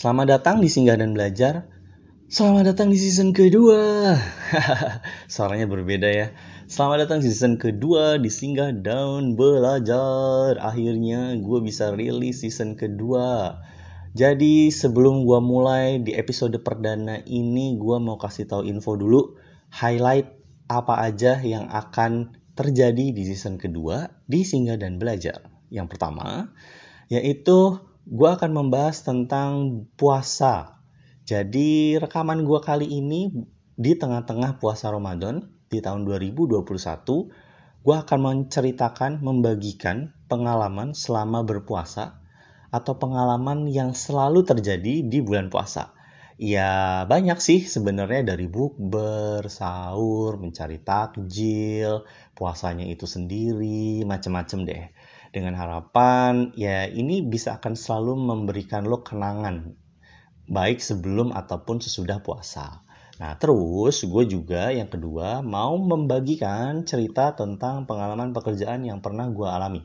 Selamat datang di Singgah dan Belajar. Selamat datang di season kedua. Suaranya berbeda ya. Selamat datang di season kedua di Singgah dan Belajar. Akhirnya gue bisa rilis season kedua. Jadi sebelum gue mulai di episode perdana ini, gue mau kasih tahu info dulu. Highlight apa aja yang akan terjadi di season kedua di Singgah dan Belajar. Yang pertama, yaitu gue akan membahas tentang puasa. Jadi rekaman gue kali ini di tengah-tengah puasa Ramadan di tahun 2021, gue akan menceritakan, membagikan pengalaman selama berpuasa atau pengalaman yang selalu terjadi di bulan puasa. Ya banyak sih sebenarnya dari bukber, sahur, mencari takjil, puasanya itu sendiri, macam-macam deh dengan harapan ya ini bisa akan selalu memberikan lo kenangan baik sebelum ataupun sesudah puasa. Nah terus gue juga yang kedua mau membagikan cerita tentang pengalaman pekerjaan yang pernah gue alami.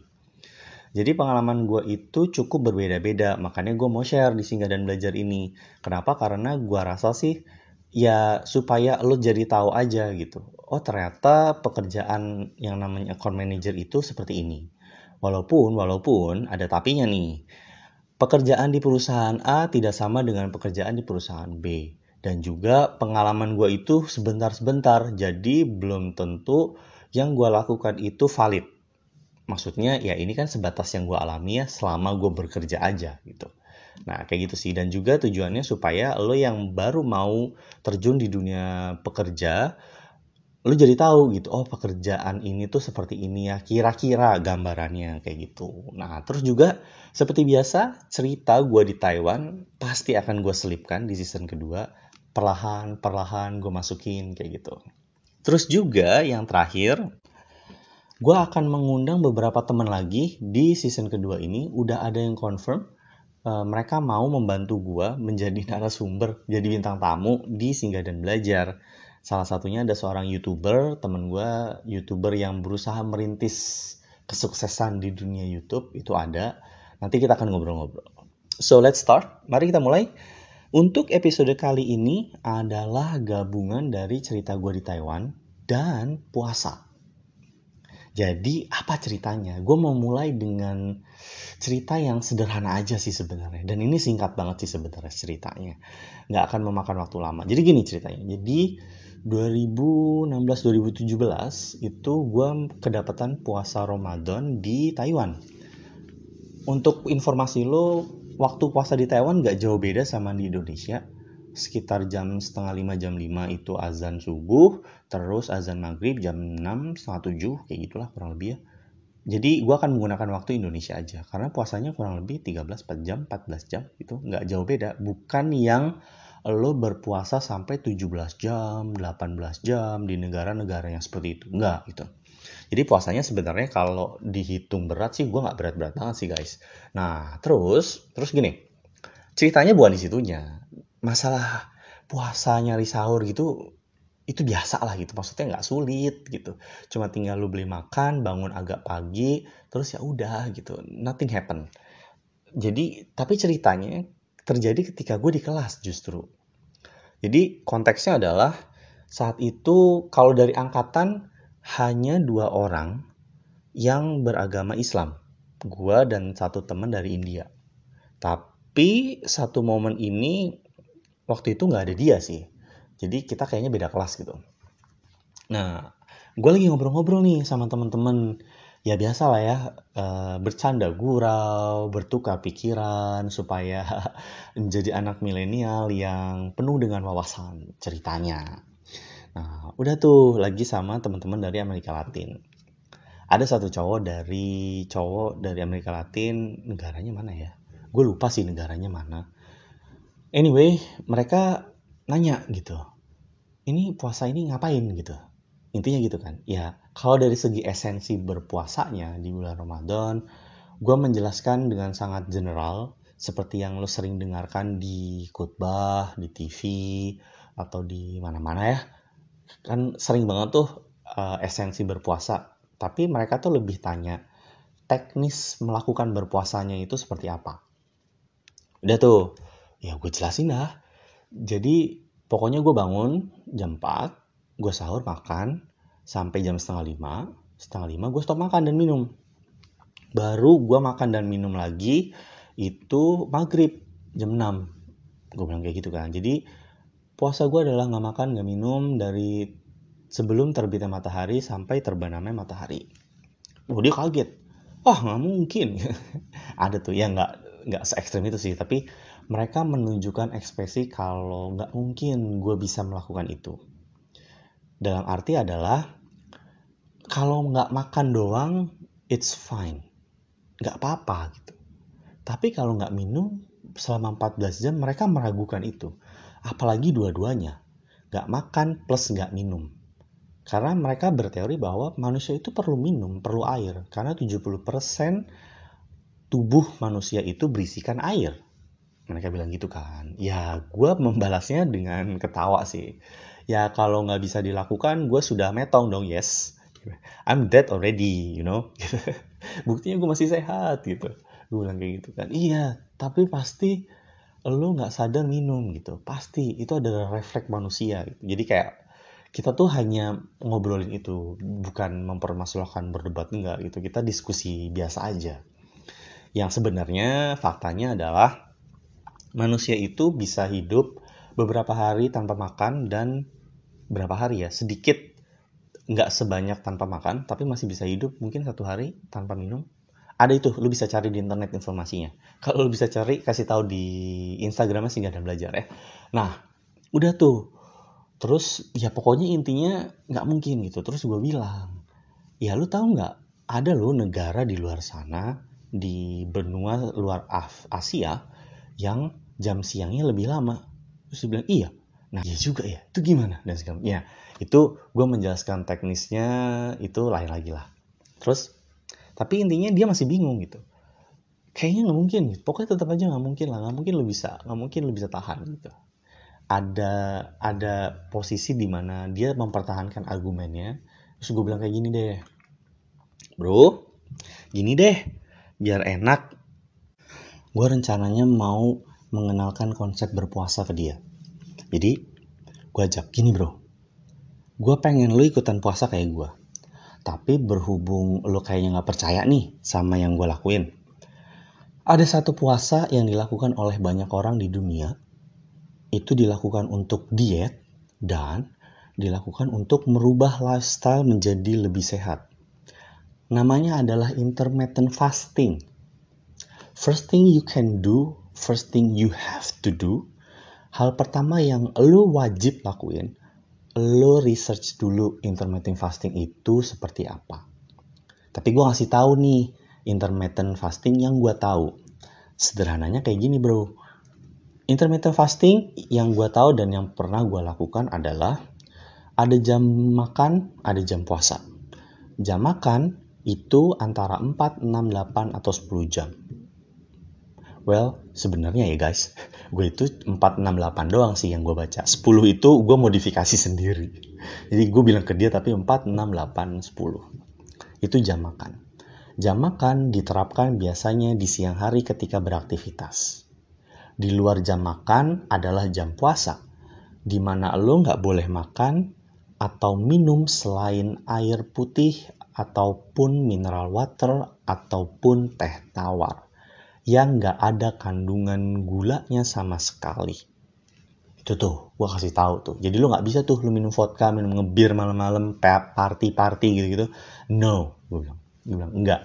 Jadi pengalaman gue itu cukup berbeda-beda, makanya gue mau share di Singgah dan Belajar ini. Kenapa? Karena gue rasa sih ya supaya lo jadi tahu aja gitu. Oh ternyata pekerjaan yang namanya account manager itu seperti ini. Walaupun, walaupun ada tapinya nih. Pekerjaan di perusahaan A tidak sama dengan pekerjaan di perusahaan B. Dan juga pengalaman gue itu sebentar-sebentar, jadi belum tentu yang gue lakukan itu valid. Maksudnya ya ini kan sebatas yang gue alami ya selama gue bekerja aja gitu. Nah kayak gitu sih dan juga tujuannya supaya lo yang baru mau terjun di dunia pekerja lu jadi tahu gitu oh pekerjaan ini tuh seperti ini ya kira-kira gambarannya kayak gitu. Nah terus juga seperti biasa cerita gue di Taiwan pasti akan gue selipkan di season kedua. Perlahan perlahan gue masukin kayak gitu. Terus juga yang terakhir gue akan mengundang beberapa teman lagi di season kedua ini. Udah ada yang confirm uh, mereka mau membantu gue menjadi narasumber jadi bintang tamu di singgah dan belajar Salah satunya ada seorang YouTuber, temen gue, YouTuber yang berusaha merintis kesuksesan di dunia YouTube, itu ada. Nanti kita akan ngobrol-ngobrol. So, let's start. Mari kita mulai. Untuk episode kali ini adalah gabungan dari cerita gue di Taiwan dan puasa. Jadi apa ceritanya? Gue mau mulai dengan cerita yang sederhana aja sih sebenarnya. Dan ini singkat banget sih sebenarnya ceritanya. Nggak akan memakan waktu lama. Jadi gini ceritanya. Jadi 2016-2017 itu gue kedapatan puasa Ramadan di Taiwan. Untuk informasi lo, waktu puasa di Taiwan gak jauh beda sama di Indonesia. Sekitar jam setengah lima jam lima itu azan subuh, terus azan maghrib jam 6, setengah tujuh, kayak gitulah kurang lebih ya. Jadi gue akan menggunakan waktu Indonesia aja, karena puasanya kurang lebih 13 4 jam, 14 jam, itu nggak jauh beda. Bukan yang lo berpuasa sampai 17 jam, 18 jam di negara-negara yang seperti itu. Enggak gitu. Jadi puasanya sebenarnya kalau dihitung berat sih gue nggak berat-berat banget sih guys. Nah terus, terus gini, ceritanya bukan di situnya. Masalah puasa nyari sahur gitu, itu biasa lah gitu. Maksudnya nggak sulit gitu. Cuma tinggal lo beli makan, bangun agak pagi, terus ya udah gitu. Nothing happen. Jadi, tapi ceritanya terjadi ketika gue di kelas justru. Jadi konteksnya adalah saat itu kalau dari angkatan hanya dua orang yang beragama Islam. Gue dan satu teman dari India. Tapi satu momen ini waktu itu nggak ada dia sih. Jadi kita kayaknya beda kelas gitu. Nah, gue lagi ngobrol-ngobrol nih sama teman-teman ya biasa lah ya uh, bercanda gurau, bertukar pikiran supaya menjadi anak milenial yang penuh dengan wawasan ceritanya. Nah, udah tuh lagi sama teman-teman dari Amerika Latin. Ada satu cowok dari cowok dari Amerika Latin, negaranya mana ya? Gue lupa sih negaranya mana. Anyway, mereka nanya gitu. Ini puasa ini ngapain gitu? Intinya gitu kan. Ya, kalau dari segi esensi berpuasanya di bulan Ramadan, gue menjelaskan dengan sangat general seperti yang lo sering dengarkan di khutbah, di TV, atau di mana-mana ya. Kan sering banget tuh uh, esensi berpuasa. Tapi mereka tuh lebih tanya teknis melakukan berpuasanya itu seperti apa. Udah tuh, ya gue jelasin dah jadi pokoknya gue bangun jam 4 gue sahur makan sampai jam setengah lima. Setengah lima gue stop makan dan minum. Baru gue makan dan minum lagi itu maghrib jam 6 gue bilang kayak gitu kan. Jadi puasa gue adalah nggak makan nggak minum dari sebelum terbitnya matahari sampai terbenamnya matahari. Oh dia kaget. Wah oh, nggak mungkin. Ada tuh ya nggak nggak se ekstrim itu sih tapi mereka menunjukkan ekspresi kalau nggak mungkin gue bisa melakukan itu dalam arti adalah kalau nggak makan doang it's fine nggak apa-apa gitu tapi kalau nggak minum selama 14 jam mereka meragukan itu apalagi dua-duanya nggak makan plus nggak minum karena mereka berteori bahwa manusia itu perlu minum, perlu air. Karena 70% tubuh manusia itu berisikan air. Mereka bilang gitu kan. Ya gue membalasnya dengan ketawa sih. Ya kalau nggak bisa dilakukan gue sudah metong dong yes. I'm dead already, you know. Buktinya gue masih sehat gitu. Gue bilang kayak gitu kan. Iya, tapi pasti lo nggak sadar minum gitu. Pasti itu adalah refleks manusia. Gitu. Jadi kayak kita tuh hanya ngobrolin itu bukan mempermasalahkan berdebat enggak gitu kita diskusi biasa aja yang sebenarnya faktanya adalah manusia itu bisa hidup beberapa hari tanpa makan dan berapa hari ya? Sedikit nggak sebanyak tanpa makan tapi masih bisa hidup mungkin satu hari tanpa minum. Ada itu lu bisa cari di internet informasinya. Kalau lu bisa cari kasih tahu di instagramnya sehingga dan belajar ya. Nah udah tuh. Terus ya pokoknya intinya nggak mungkin gitu. Terus gue bilang ya lu tahu nggak? Ada lo negara di luar sana di benua luar Af Asia yang jam siangnya lebih lama. Terus dia bilang iya nah iya juga ya. Itu gimana? Dan segala ya itu gue menjelaskan teknisnya itu lain lagi lah. Terus tapi intinya dia masih bingung gitu. Kayaknya nggak mungkin pokoknya tetap aja nggak mungkin lah. Nggak mungkin lo bisa nggak mungkin lo bisa tahan gitu. Ada ada posisi di mana dia mempertahankan argumennya. Terus gue bilang kayak gini deh. Bro gini deh. Biar enak. Gue rencananya mau mengenalkan konsep berpuasa ke dia jadi gue ajak gini bro gue pengen lo ikutan puasa kayak gue tapi berhubung lo kayaknya nggak percaya nih sama yang gue lakuin ada satu puasa yang dilakukan oleh banyak orang di dunia itu dilakukan untuk diet dan dilakukan untuk merubah lifestyle menjadi lebih sehat. Namanya adalah intermittent fasting. First thing you can do, first thing you have to do, hal pertama yang lo wajib lakuin, lo research dulu intermittent fasting itu seperti apa. Tapi gue ngasih tahu nih, intermittent fasting yang gue tahu. Sederhananya kayak gini bro, intermittent fasting yang gue tahu dan yang pernah gue lakukan adalah ada jam makan, ada jam puasa. Jam makan itu antara 4, 6, 8, atau 10 jam. Well, sebenarnya ya guys, gue itu 4, 6, 8 doang sih yang gue baca. 10 itu gue modifikasi sendiri. Jadi gue bilang ke dia tapi 4, 6, 8, 10. Itu jam makan. Jam makan diterapkan biasanya di siang hari ketika beraktivitas di luar jam makan adalah jam puasa, di mana lo nggak boleh makan atau minum selain air putih ataupun mineral water ataupun teh tawar yang nggak ada kandungan gulanya sama sekali. Itu tuh, gue kasih tahu tuh. Jadi lo nggak bisa tuh lo minum vodka, minum ngebir malam-malam, party-party gitu-gitu. No, gue bilang. Gue bilang, enggak.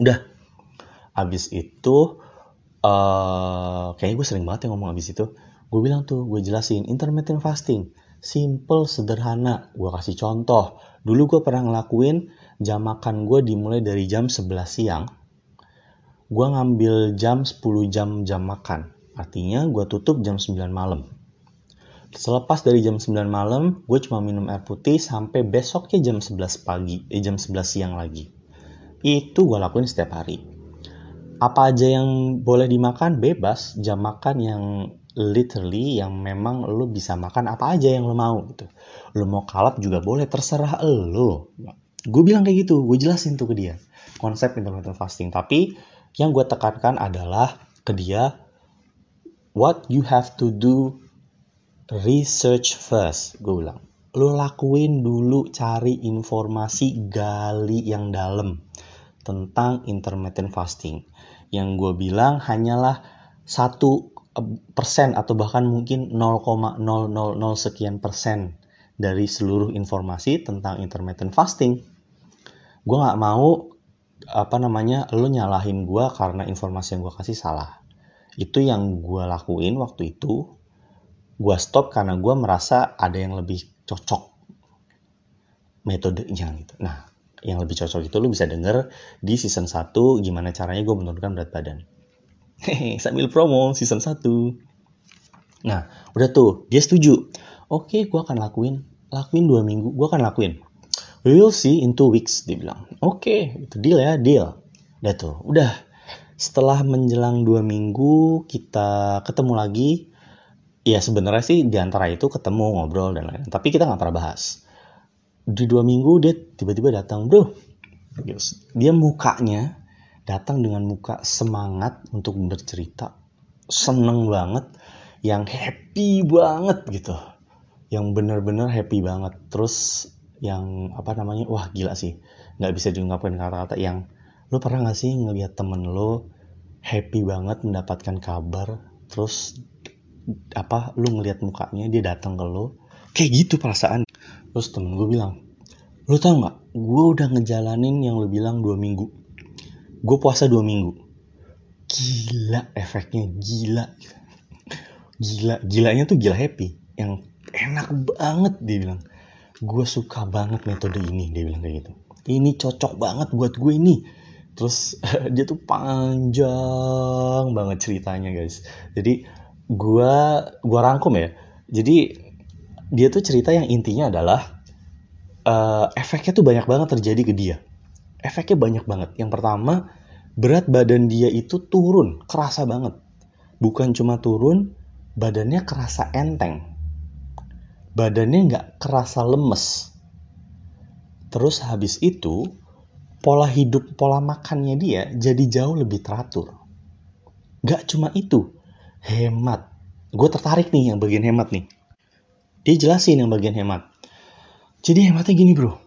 Udah. Abis itu, uh, kayaknya gue sering banget yang ngomong abis itu gue bilang tuh gue jelasin intermittent fasting simple sederhana gue kasih contoh dulu gue pernah ngelakuin jam makan gue dimulai dari jam 11 siang gue ngambil jam 10 jam jam makan. Artinya gue tutup jam 9 malam. Selepas dari jam 9 malam gue cuma minum air putih sampai besoknya jam 11 pagi eh jam 11 siang lagi. Itu gue lakuin setiap hari. Apa aja yang boleh dimakan? Bebas. Jam makan yang literally yang memang lo bisa makan apa aja yang lo mau gitu. Lo mau kalap juga boleh terserah lo gue bilang kayak gitu. Gue jelasin tuh ke dia. Konsep intermittent fasting. Tapi yang gue tekankan adalah ke dia what you have to do research first gue bilang. Lo lakuin dulu cari informasi gali yang dalam tentang intermittent fasting. Yang gue bilang hanyalah satu eh, persen atau bahkan mungkin 0,000 sekian persen dari seluruh informasi tentang intermittent fasting. Gue nggak mau apa namanya lo nyalahin gue karena informasi yang gue kasih salah itu yang gue lakuin waktu itu gue stop karena gue merasa ada yang lebih cocok metodenya gitu. Nah, yang lebih cocok itu lu bisa denger di season 1 gimana caranya gue menurunkan berat badan. Hehe, sambil promo season 1. Nah, udah tuh, dia setuju. Oke, gue akan lakuin. Lakuin dua minggu, gue akan lakuin. We will see in two weeks, dia bilang. Oke, itu deal ya, deal. Udah tuh, udah. Setelah menjelang dua minggu, kita ketemu lagi. Ya sebenarnya sih di antara itu ketemu ngobrol dan lain-lain. Tapi kita nggak pernah bahas. Di dua minggu dia tiba-tiba datang bro. Dia mukanya datang dengan muka semangat untuk bercerita. Seneng banget. Yang happy banget gitu. Yang bener-bener happy banget. Terus yang apa namanya wah gila sih. Nggak bisa diungkapkan kata-kata yang lo pernah nggak sih ngelihat temen lo happy banget mendapatkan kabar terus apa lu ngelihat mukanya dia datang ke lo kayak gitu perasaan. Terus temen gue bilang lu tau nggak gue udah ngejalanin yang lu bilang dua minggu. Gue puasa dua minggu. Gila efeknya gila. Gila gilanya tuh gila happy. Yang enak banget dia bilang gue suka banget metode ini dia bilang kayak gitu. Ini cocok banget buat gue ini. Terus dia tuh panjang banget ceritanya guys. Jadi gua gua rangkum ya. Jadi dia tuh cerita yang intinya adalah uh, efeknya tuh banyak banget terjadi ke dia. Efeknya banyak banget. Yang pertama berat badan dia itu turun kerasa banget. Bukan cuma turun badannya kerasa enteng badannya nggak kerasa lemes terus habis itu pola hidup pola makannya dia jadi jauh lebih teratur Gak cuma itu hemat. Gue tertarik nih yang bagian hemat nih. Dia jelasin yang bagian hemat. Jadi hematnya gini bro.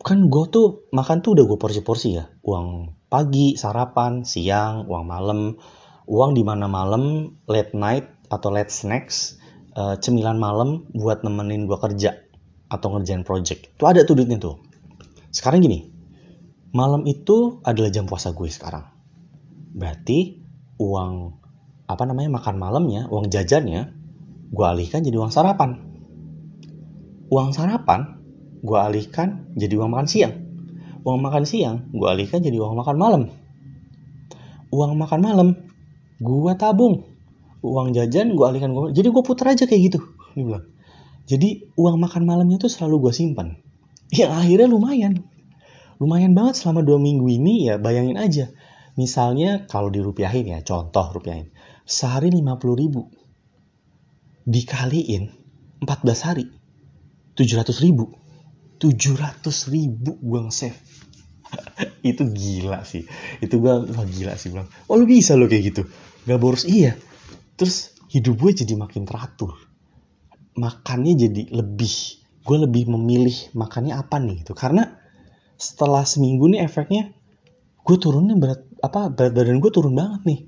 Kan gue tuh makan tuh udah gue porsi-porsi ya. Uang pagi, sarapan, siang, uang malam. Uang di mana malam, late night atau late snacks, uh, cemilan malam buat nemenin gue kerja atau ngerjain project. Tuh ada tuh duitnya tuh. Sekarang gini, malam itu adalah jam puasa gue sekarang. Berarti uang apa namanya makan malamnya, uang jajannya, gue alihkan jadi uang sarapan. Uang sarapan gue alihkan jadi uang makan siang. Uang makan siang gue alihkan jadi uang makan malam. Uang makan malam gue tabung. Uang jajan gue alihkan gue. Jadi gue putar aja kayak gitu. Dia bilang. Jadi uang makan malamnya tuh selalu gue simpan. Yang akhirnya lumayan. Lumayan banget selama dua minggu ini ya bayangin aja Misalnya kalau dirupiahin ya, contoh rupiahin. Sehari 50 ribu. Dikaliin 14 hari. 700 ribu. 700 ribu gue nge-save. itu gila sih. Itu gue, gila sih bilang. Oh lu bisa lo kayak gitu. Gak boros iya. Terus hidup gue jadi makin teratur. Makannya jadi lebih. Gue lebih memilih makannya apa nih gitu. Karena setelah seminggu nih efeknya gue turunnya berat apa berat badan gue turun banget nih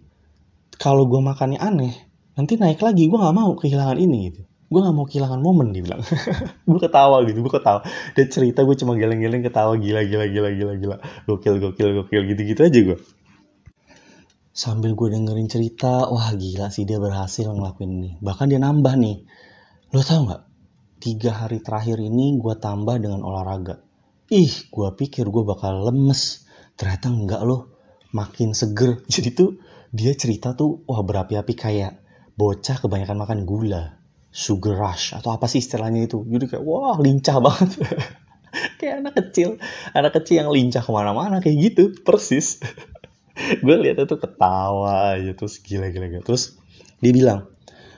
kalau gue makannya aneh nanti naik lagi gue nggak mau kehilangan ini gitu gue nggak mau kehilangan momen dia bilang gue ketawa gitu gue ketawa dia cerita gue cuma geleng-geleng ketawa gila gila gila gila gila gokil gokil gokil gitu gitu aja gue sambil gue dengerin cerita wah gila sih dia berhasil ngelakuin ini. Bahkan dia nambah nih. Lo tau nggak? Tiga hari terakhir ini gue tambah dengan olahraga. Ih gue pikir gue bakal lemes. Ternyata enggak loh. Makin seger. Jadi tuh dia cerita tuh wah berapi-api kayak bocah kebanyakan makan gula sugar rush atau apa sih istilahnya itu. Jadi kayak wah lincah banget. Kayak anak kecil. Anak kecil yang lincah ke mana-mana kayak gitu persis gue lihat tuh ketawa aja terus gila gila gila terus dia bilang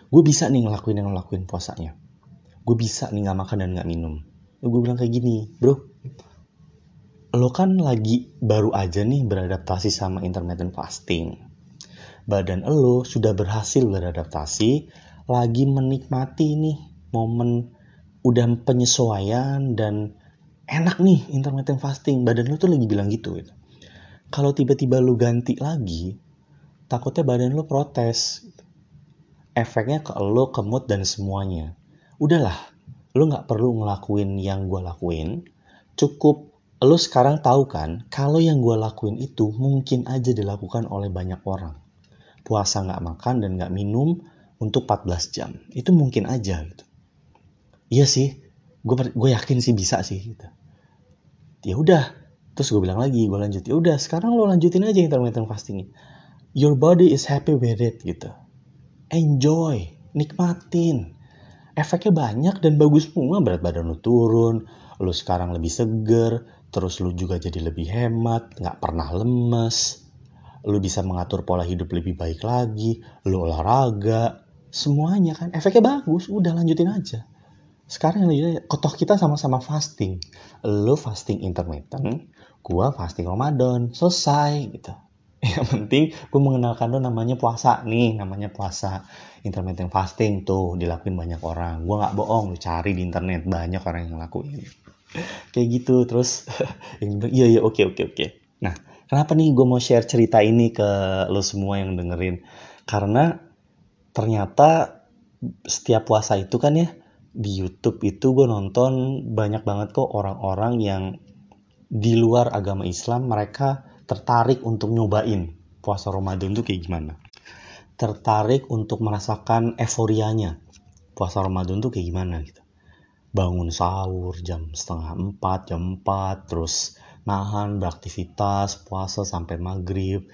gue bisa nih ngelakuin yang ngelakuin puasanya gue bisa nih nggak makan dan nggak minum gue bilang kayak gini bro lo kan lagi baru aja nih beradaptasi sama intermittent fasting. badan lo sudah berhasil beradaptasi, lagi menikmati nih momen udah penyesuaian dan enak nih intermittent fasting. Badan lo tuh lagi bilang gitu. gitu. Kalau tiba-tiba lo ganti lagi, takutnya badan lo protes. Efeknya ke lo, ke mood, dan semuanya. Udahlah, lo nggak perlu ngelakuin yang gue lakuin. Cukup lo sekarang tahu kan, kalau yang gue lakuin itu mungkin aja dilakukan oleh banyak orang puasa nggak makan dan nggak minum untuk 14 jam. Itu mungkin aja gitu. Iya sih, gue gue yakin sih bisa sih gitu. Ya udah, terus gue bilang lagi, gue lanjut. Ya udah, sekarang lo lanjutin aja intermittent fasting. Your body is happy with it gitu. Enjoy, nikmatin. Efeknya banyak dan bagus semua. Berat badan lo turun, lo sekarang lebih seger, terus lo juga jadi lebih hemat, nggak pernah lemes lu bisa mengatur pola hidup lebih baik lagi, lu olahraga, semuanya kan efeknya bagus, udah lanjutin aja. Sekarang lanjutin, kotoh kita sama-sama fasting. Lu fasting intermittent, gua fasting Ramadan, selesai gitu. Yang penting gue mengenalkan lo namanya puasa nih, namanya puasa intermittent fasting tuh dilakuin banyak orang. Gue nggak bohong, lu cari di internet banyak orang yang ngelakuin. Kayak gitu terus yang iya iya oke oke oke. Nah Kenapa nih gue mau share cerita ini ke lo semua yang dengerin? Karena ternyata setiap puasa itu kan ya di YouTube itu gue nonton banyak banget kok orang-orang yang di luar agama Islam mereka tertarik untuk nyobain puasa Ramadan itu kayak gimana. Tertarik untuk merasakan euforianya puasa Ramadan tuh kayak gimana gitu. Bangun sahur jam setengah empat, jam empat, terus nahan beraktivitas puasa sampai maghrib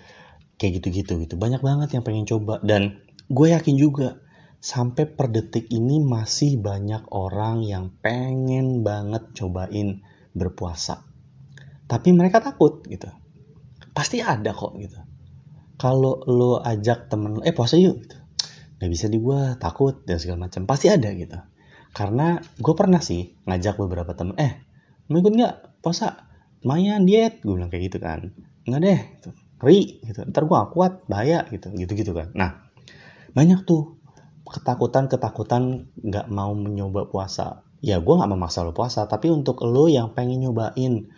kayak gitu-gitu gitu banyak banget yang pengen coba dan gue yakin juga sampai per detik ini masih banyak orang yang pengen banget cobain berpuasa. Tapi mereka takut gitu. Pasti ada kok gitu. Kalau lo ajak temen lo eh puasa yuk gitu. Nggak bisa di gue takut dan segala macam. Pasti ada gitu. Karena gue pernah sih ngajak beberapa temen eh mau ikut nggak puasa? Lumayan diet gue bilang kayak gitu kan. Nggak deh gitu. ri gitu. Ntar gue gak kuat bahaya gitu. Gitu gitu kan. Nah banyak tuh ketakutan ketakutan nggak mau mencoba puasa ya gue nggak memaksa lo puasa tapi untuk lo yang pengen nyobain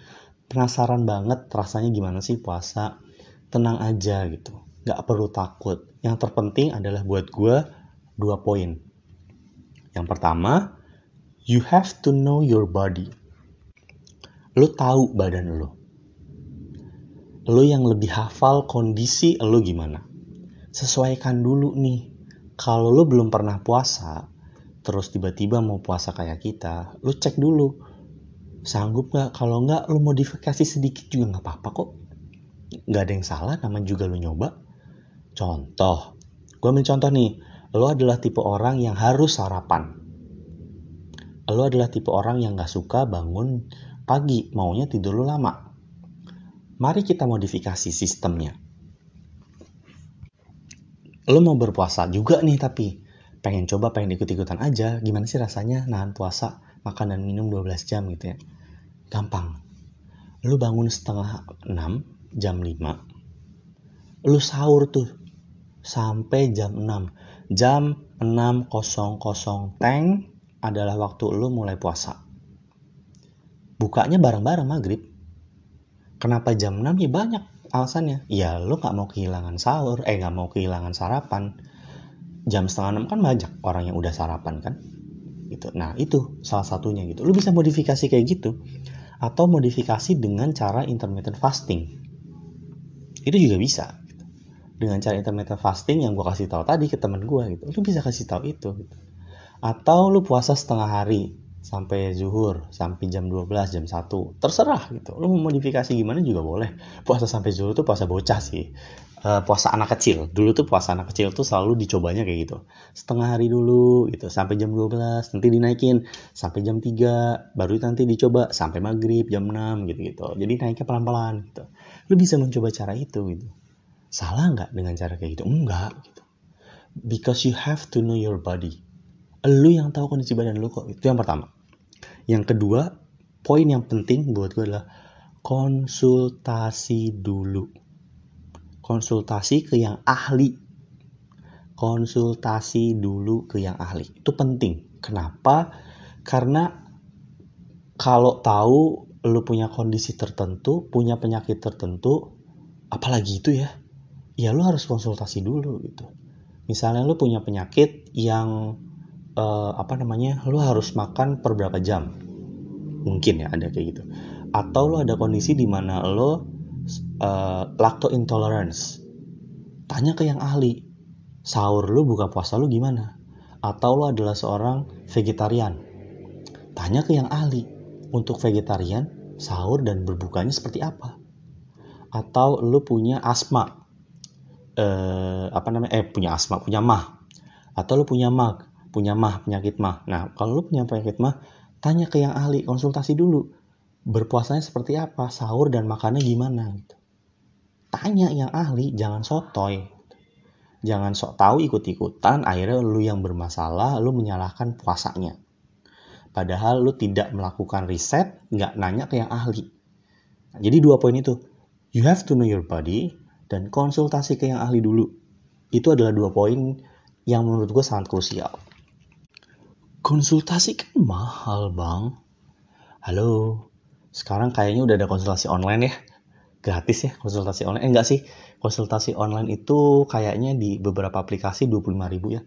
penasaran banget rasanya gimana sih puasa tenang aja gitu nggak perlu takut yang terpenting adalah buat gue dua poin yang pertama you have to know your body Lo tahu badan lo. Lo yang lebih hafal kondisi lo gimana. Sesuaikan dulu nih. Kalau lo belum pernah puasa, terus tiba-tiba mau puasa kayak kita, lo cek dulu. Sanggup gak? Kalau nggak, lo modifikasi sedikit juga nggak apa-apa kok. Nggak ada yang salah, namanya juga lo nyoba. Contoh, gue ambil contoh nih, lo adalah tipe orang yang harus sarapan. Lo adalah tipe orang yang gak suka bangun pagi, maunya tidur lu lama. Mari kita modifikasi sistemnya. Lo mau berpuasa juga nih tapi pengen coba pengen ikut-ikutan aja. Gimana sih rasanya nahan puasa makan dan minum 12 jam gitu ya? Gampang. Lu bangun setengah 6 jam 5 lu sahur tuh sampai jam 6 jam 6.00 tank adalah waktu lu mulai puasa. Bukanya bareng-bareng maghrib. Kenapa jam 6 ya banyak alasannya. Ya lo gak mau kehilangan sahur, eh gak mau kehilangan sarapan. Jam setengah 6 kan banyak orang yang udah sarapan kan. Gitu. Nah itu salah satunya gitu. Lo bisa modifikasi kayak gitu. Atau modifikasi dengan cara intermittent fasting. Itu juga bisa. Gitu. Dengan cara intermittent fasting yang gue kasih tahu tadi ke temen gue gitu. Lo bisa kasih tahu itu. Gitu. Atau lo puasa setengah hari sampai zuhur sampai jam 12 jam 1 terserah gitu. Lu mau modifikasi gimana juga boleh. Puasa sampai zuhur tuh puasa bocah sih. Uh, puasa anak kecil. Dulu tuh puasa anak kecil tuh selalu dicobanya kayak gitu. Setengah hari dulu gitu sampai jam 12 nanti dinaikin. Sampai jam 3 baru nanti dicoba. Sampai maghrib jam 6 gitu gitu jadi naiknya pelan-pelan gitu. Lu bisa mencoba cara itu gitu. Salah nggak dengan cara kayak gitu? Enggak gitu. Because you have to know your body lu yang tahu kondisi badan lu kok itu yang pertama yang kedua poin yang penting buat gue adalah konsultasi dulu konsultasi ke yang ahli. Konsultasi dulu ke yang ahli. Itu penting. Kenapa? Karena kalau tahu lu punya kondisi tertentu, punya penyakit tertentu, apalagi itu ya, ya lu harus konsultasi dulu gitu. Misalnya lu punya penyakit yang uh, apa namanya, lu harus makan per berapa jam, mungkin ya ada kayak gitu. Atau lu ada kondisi di mana lu uh, lacto intolerance, tanya ke yang ahli, sahur lu buka puasa lu gimana? Atau lu adalah seorang vegetarian, tanya ke yang ahli untuk vegetarian, sahur dan berbukanya seperti apa? Atau lu punya asma, eh, apa namanya? Eh punya asma, punya mah, atau lu punya mah, punya mah penyakit mah. Nah kalau lu punya penyakit mah, tanya ke yang ahli, konsultasi dulu. Berpuasanya seperti apa, sahur dan makannya gimana gitu. Tanya yang ahli, jangan sotoy. Jangan sok tahu ikut-ikutan, akhirnya lu yang bermasalah, lu menyalahkan puasanya. Padahal lu tidak melakukan riset, nggak nanya ke yang ahli. Jadi dua poin itu. You have to know your body dan konsultasi ke yang ahli dulu. Itu adalah dua poin yang menurut gue sangat krusial. Konsultasi kan mahal bang. Halo, sekarang kayaknya udah ada konsultasi online ya. Gratis ya konsultasi online. Eh enggak sih, konsultasi online itu kayaknya di beberapa aplikasi 25 ribu ya.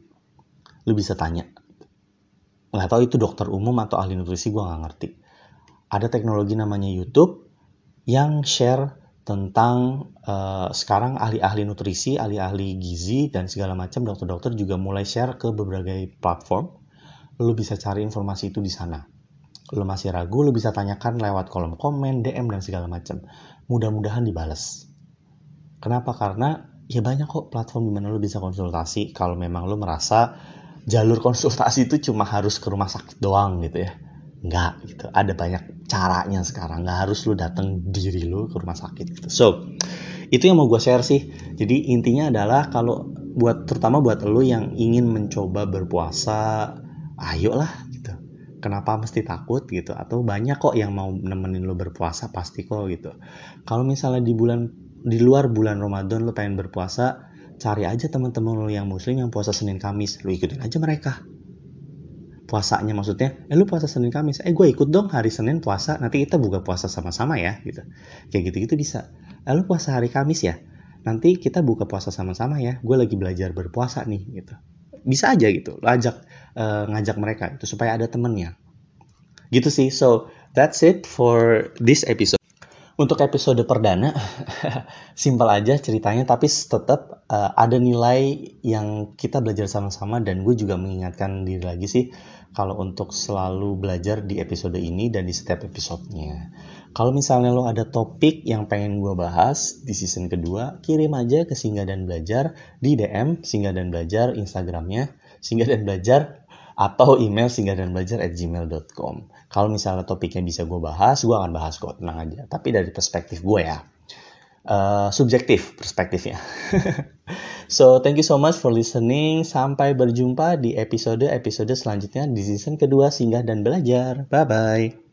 Lu bisa tanya, nggak tahu itu dokter umum atau ahli nutrisi gue nggak ngerti ada teknologi namanya YouTube yang share tentang uh, sekarang ahli-ahli nutrisi, ahli-ahli gizi dan segala macam dokter-dokter juga mulai share ke berbagai platform. Lu bisa cari informasi itu di sana. Lu masih ragu, lu bisa tanyakan lewat kolom komen, DM dan segala macam. Mudah-mudahan dibales. Kenapa? Karena ya banyak kok platform di mana lu bisa konsultasi kalau memang lu merasa jalur konsultasi itu cuma harus ke rumah sakit doang gitu ya nggak gitu ada banyak caranya sekarang nggak harus lu datang diri lu ke rumah sakit gitu so itu yang mau gue share sih jadi intinya adalah kalau buat terutama buat lu yang ingin mencoba berpuasa ayolah gitu. Kenapa mesti takut? gitu. Atau banyak kok yang mau nemenin lu berpuasa pasti kok gitu. Kalau misalnya di bulan di luar bulan Ramadan lu pengen berpuasa cari aja teman-teman lo yang muslim yang puasa Senin Kamis. Lu ikutin aja mereka. Puasanya maksudnya eh lu puasa Senin Kamis? Eh gue ikut dong hari Senin puasa. Nanti kita buka puasa sama-sama ya gitu. Kayak gitu-gitu bisa. Eh, lu puasa hari Kamis ya? Nanti kita buka puasa sama-sama ya. Gue lagi belajar berpuasa nih gitu. Bisa aja gitu. Lo ajak uh, ngajak mereka itu supaya ada temennya gitu sih so that's it for this episode untuk episode perdana, simpel aja ceritanya, tapi tetap uh, ada nilai yang kita belajar sama-sama dan gue juga mengingatkan diri lagi sih kalau untuk selalu belajar di episode ini dan di setiap episodenya. Kalau misalnya lo ada topik yang pengen gue bahas di season kedua, kirim aja ke Singgah dan Belajar di DM Singgah dan Belajar Instagramnya Singgah dan Belajar atau email singgah dan belajar at gmail.com. Kalau misalnya topiknya bisa gue bahas, gue akan bahas kok, tenang aja. Tapi dari perspektif gue ya, uh, subjektif perspektifnya. so, thank you so much for listening. Sampai berjumpa di episode-episode selanjutnya di season kedua Singgah dan Belajar. Bye-bye.